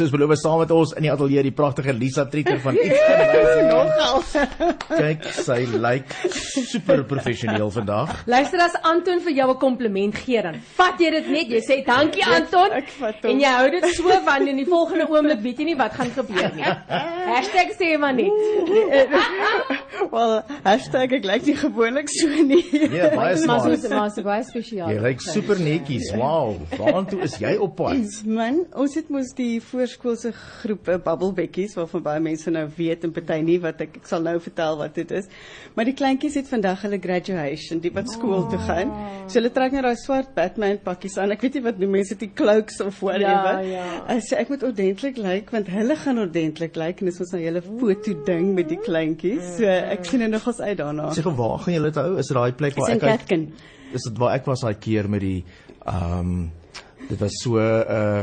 soos beloof saam met ons in die ateljee die pragtige Lisa Trieter van Iets Amazing. Nogal. Kyk, sy lyk super professioneel vandag. Luister as Anton vir jou 'n kompliment gee dan vat jy dit net. Jy sê dankie Anton. Ek vat hom. En jy hou dit so want in die volgende oomblik weet jy nie wat gaan gebeur nie. Hashtag sê maar net. Wel, hashtag ek lyk nie gewoonlik so nie. Ja, baie Maar smart. so maar so baie spesiaal. Jy lyk super netjies. Wow. Waartoe is jy op pad? Man, ons het mos die voorskoolse groepe Bubblebekkies waarvan baie mense nou weet en party nie wat ek ek sal nou vertel wat dit is. Maar die kleintjies het vandag hulle graduation, die wat skool toe gaan. So hulle trek nou daai swart Batman pakkies aan. Ek weet nie wat noem mense dit, die cloaks of whatever. Ja, ja. Sê ek moet ordentlik lyk want hulle gaan ordentlik lyk en dis ons nou hele foto ding met die kleintjies. So ek sien nou nogals uit daarna. Sê gou waar gaan julle dit hou? Is dit daai plek waar ek uit-. Is dit waar ek was daai keer met die ehm dit was so 'n uh,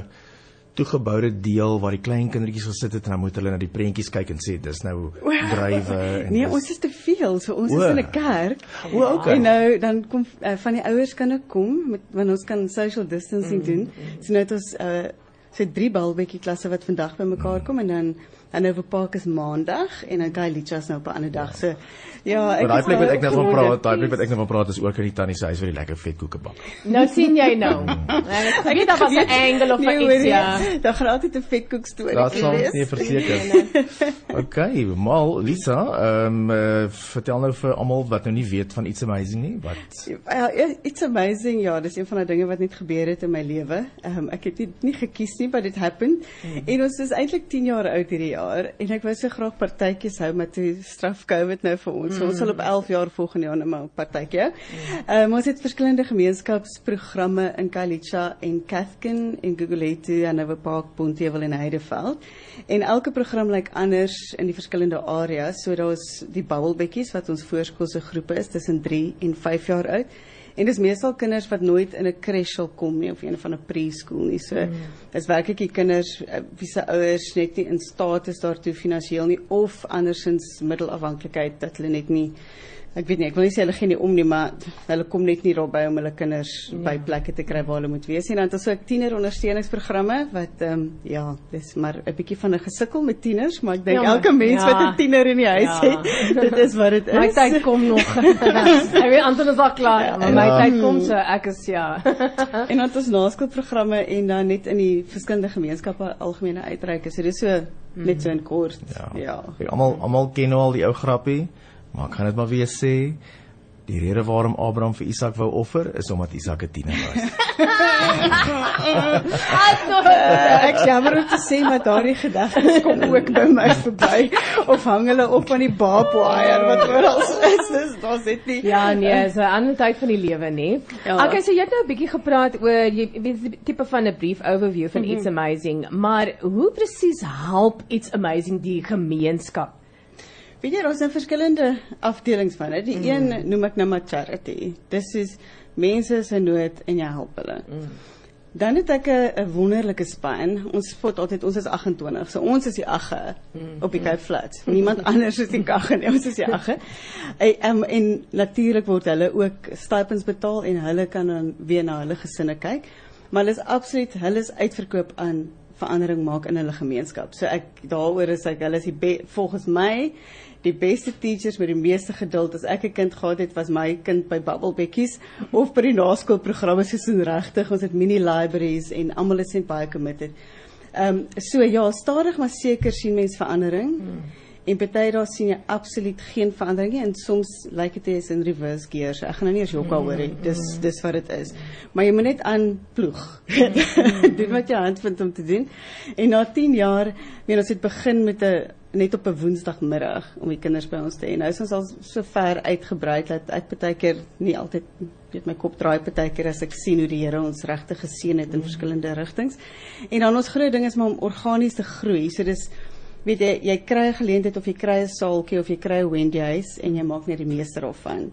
toegeboude deel waar die klein kindertjies gesit het en dan moet hulle na die prentjies kyk en sê dis nou drywe en Nee, dis- ons is te veel. So ons O. is in 'n kerk. O, okay. En nou dan kom uh, van die ouers kan ook kom met want ons kan social distancing doen. So nou het ons uh so drie balbetjie klasse wat vandag bymekaar kom en dan Hanover Park is maandag en dan Kailichas nou op 'n ander dag. So ja, Maar daai plek wat ek nou van praat, daai plek wat ek nou van praat is ook in die tannie se huis waar die lekker vetkoeke bak. Nou sien jy nou. Ek weet daar was 'n angle of Nee, iets ja. Daar gaan altyd 'n vetkoek storie Dat sal ons wees. nie verseker. Okay, mal Lisa, ehm uh, vertel nou vir almal wat nou nie weet van iets amazing nie, wat Ja, it's amazing. Ja, dis een van die dinge wat net gebeur het in my lewe. Ehm um, ek het dit nie gekies nie, but it happened. Mm. En ons is eintlik 10 jaar oud hierdie jaar en ek wou so graag partytjies hou met die straf COVID nou vir ons. Mm. So ons sal op 11 jaar volgende jaar nou maar 'n partytjie hou. Ehm um, ons het verskillende gemeenskapsprogramme in Kalicha en Cathkin en Gugulethu en Hanover Park, Bonteheuwel en Heideveld. En elke program lyk anders in die verskillende areas. So daar's die Bubblebekkies wat ons voorskoolse groepe is tussen 3 en 5 jaar oud. En dis meestal kinders wat nooit in 'n crash sal kom nie of een van 'n preschool nie. So mm. is werklik die kinders eh, wie se ouers net nie in staat is daartoe finansiëel nie of andersins middelafhanklikheid dat hulle net nie ek weet nie, ek wil nie sê hulle gee nie om nie, maar hulle kom net nie daarby om hulle kinders ja. by plekke te kry waar hulle moet wees nie. Dan het ons ook tiener ondersteuningsprogramme wat ehm um, ja, dis maar 'n bietjie van 'n gesukkel met tieners, maar ek dink Ja, elke mens ja. wat 'n tiener in die huis Ja. het, dit is wat dit is. My tyd kom nog. Ek weet Anton is al klaar, maar my Ja. tyd kom so ek is ja. En dan het ons naskoolprogramme en dan net in die verskillende gemeenskappe algemene uitreike. So dis so net so in kort. ja. ja. Almal almal ken nou al die ou grappie, maar ek gaan dit maar weer sê. Die rede waarom Abraham vir Isak wou offer is omdat Isak 'n tiener was. Ek jammer om te sê maar daardie gedagtes kom ook by my verby of hang hulle op aan die wire wat oral is. Dis daar's dit nie. Ja nee, so 'n ander tyd van die lewe nê. Ja. Okay, so jy het nou 'n bietjie gepraat oor jy weet die tipe van 'n brief overview van It's Amazing, maar hoe presies help It's Amazing die gemeenskap? Weet jy, daar's nou verskillende afdelings van dit. Die mm. een noem ek nou maar charity. Dis is mense is in nood en jy help hulle. Mm. Dan het ek 'n wonderlike span. Ons spot altyd ons is 28. So ons is die agge mm. op die Cape Flats. Niemand anders is die kagge nie. Ons is die agge. En, um, en natuurlik word hulle ook stipends betaal en hulle kan dan weer na hulle gesinne kyk. Maar hulle is absoluut hulle is uitverkoop aan verandering maak in hulle gemeenskap. So ek daaroor is ek hulle is die be, volgens my die beste teachers met die meeste geduld as ek 'n kind gehad het was my kind by Bubblebekkies of by die naskoolprogramme soos in regtig ons het mini libraries en almal is baie committed. Ehm um, so ja, stadig maar seker sien mens verandering. Hmm. En party daar sien jy absoluut geen verandering nie en soms lyk dit is in reverse gear. So ek gaan nou nie eens jokka hoor nie. Dis dis wat dit is. Maar jy moet net aanploeg. doen wat jy hand vind om te doen. En na 10 jaar, meen ons het begin met 'n net op 'n woensdagmiddag om die kinders by ons te hê. Nou is ons al so ver uitgebrei dat ek baie keer nie altyd weet my kop draai baie keer as ek sien hoe die Here ons regtig geseën het in verskillende rigtings. En dan ons groot ding is maar om organies te groei. So dis weet jy jy kry 'n geleentheid of jy kry 'n saaltjie of jy kry 'n Wendy huis en jy maak net die meeste daarvan.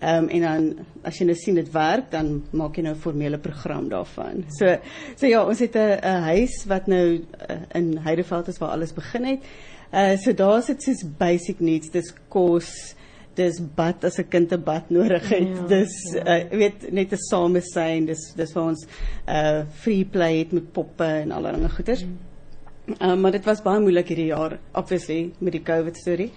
Ehm um, en dan as jy nou sien dit werk, dan maak jy nou 'n formele program daarvan. So so ja, ons het 'n 'n huis wat nou uh, in Heideveld is waar alles begin het. Uh so daar's dit soos basic needs, dis kos, dis bad as 'n kind 'n bad nodig het. Ja, dis uh jy weet net 'n samesyn, dis dis vir ons uh free play het met poppe en allerlei goeders. Mm. Um, maar dit was baie moeilik hierdie jaar, obviously met die COVID storie.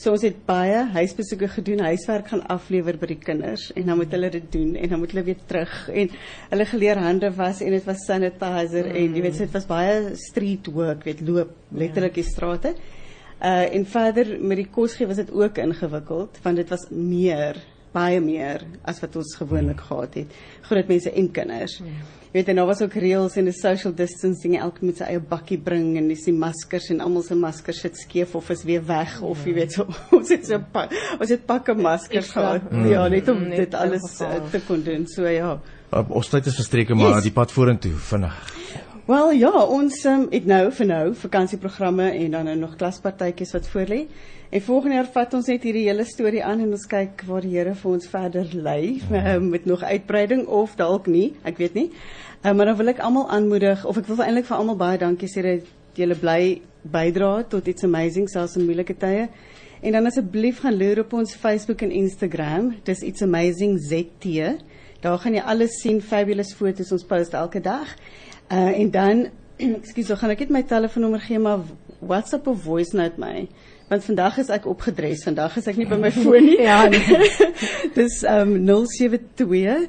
So ons het baie huisbesoeke gedoen, huiswerk gaan aflewer by die kinders en dan moet hulle dit doen en dan moet hulle weer terug en hulle geleer hande was en dit was sanitizer mm. en jy weet dit was baie street work, weet loop letterlik die strate. Uh en verder met die kos gee was dit ook ingewikkeld want dit was meer baie meer as wat ons gewoonlik gehad het. Groot mense en kinders. Ja. Jy weet en daar was ook reëls en 'n social distancing, elke moet sy eie bakkie bring en dis die maskers en almal se maskers sit skeef of is weer weg ja. of jy weet so ons het so pak, ons het pakke maskers gehad. Mm. Ja, net om net dit alles uh, te kon doen. So ja. Uh, ons tyd is verstreke maar yes. die pad vorentoe vinnig. Wel ja, ons um, het nou vir nou vakansieprogramme en dan nou nog klaspartytjies wat voorlê. En volgende jaar vat ons net hierdie hele storie aan en ons kyk waar die Here vir ons verder lei mm. met nog uitbreiding of dalk nie, ek weet nie. Uh, maar dan wil ek almal aanmoedig of ek wil eintlik vir almal baie dankie sê dat julle bly bydra tot iets amazing selfs in moeilike tye. En dan asseblief gaan loer op ons Facebook en Instagram. Dis iets amazing ZT. Daar gaan jy alles sien, fabulous foto's ons post elke dag. Uh en dan ekskuus, so gaan ek net my telefoonnommer gee maar WhatsApp of voice note my want vandag is ek opgedres. Vandag is ek nie by my foon nie. ja. Nee. Dis um 072 uh,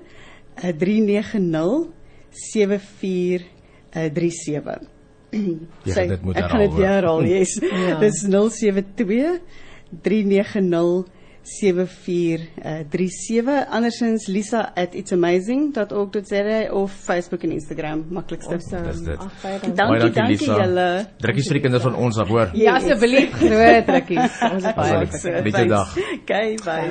390 7437. Ja, dit moet herhaal. Ek gaan dit herhaal, yes. ja. Dis 072 390 7437 uh, andersins lisa@itsamazing.org.za of Facebook en Instagram maklikste. Awesome. Dis dit. Dankie, dankie, dankie julle. Drukkies vir die kinders van ons af hoor. Ja, asseblief groot drukkies. Ons is baie lief. Bietjie dag. Okay, bye.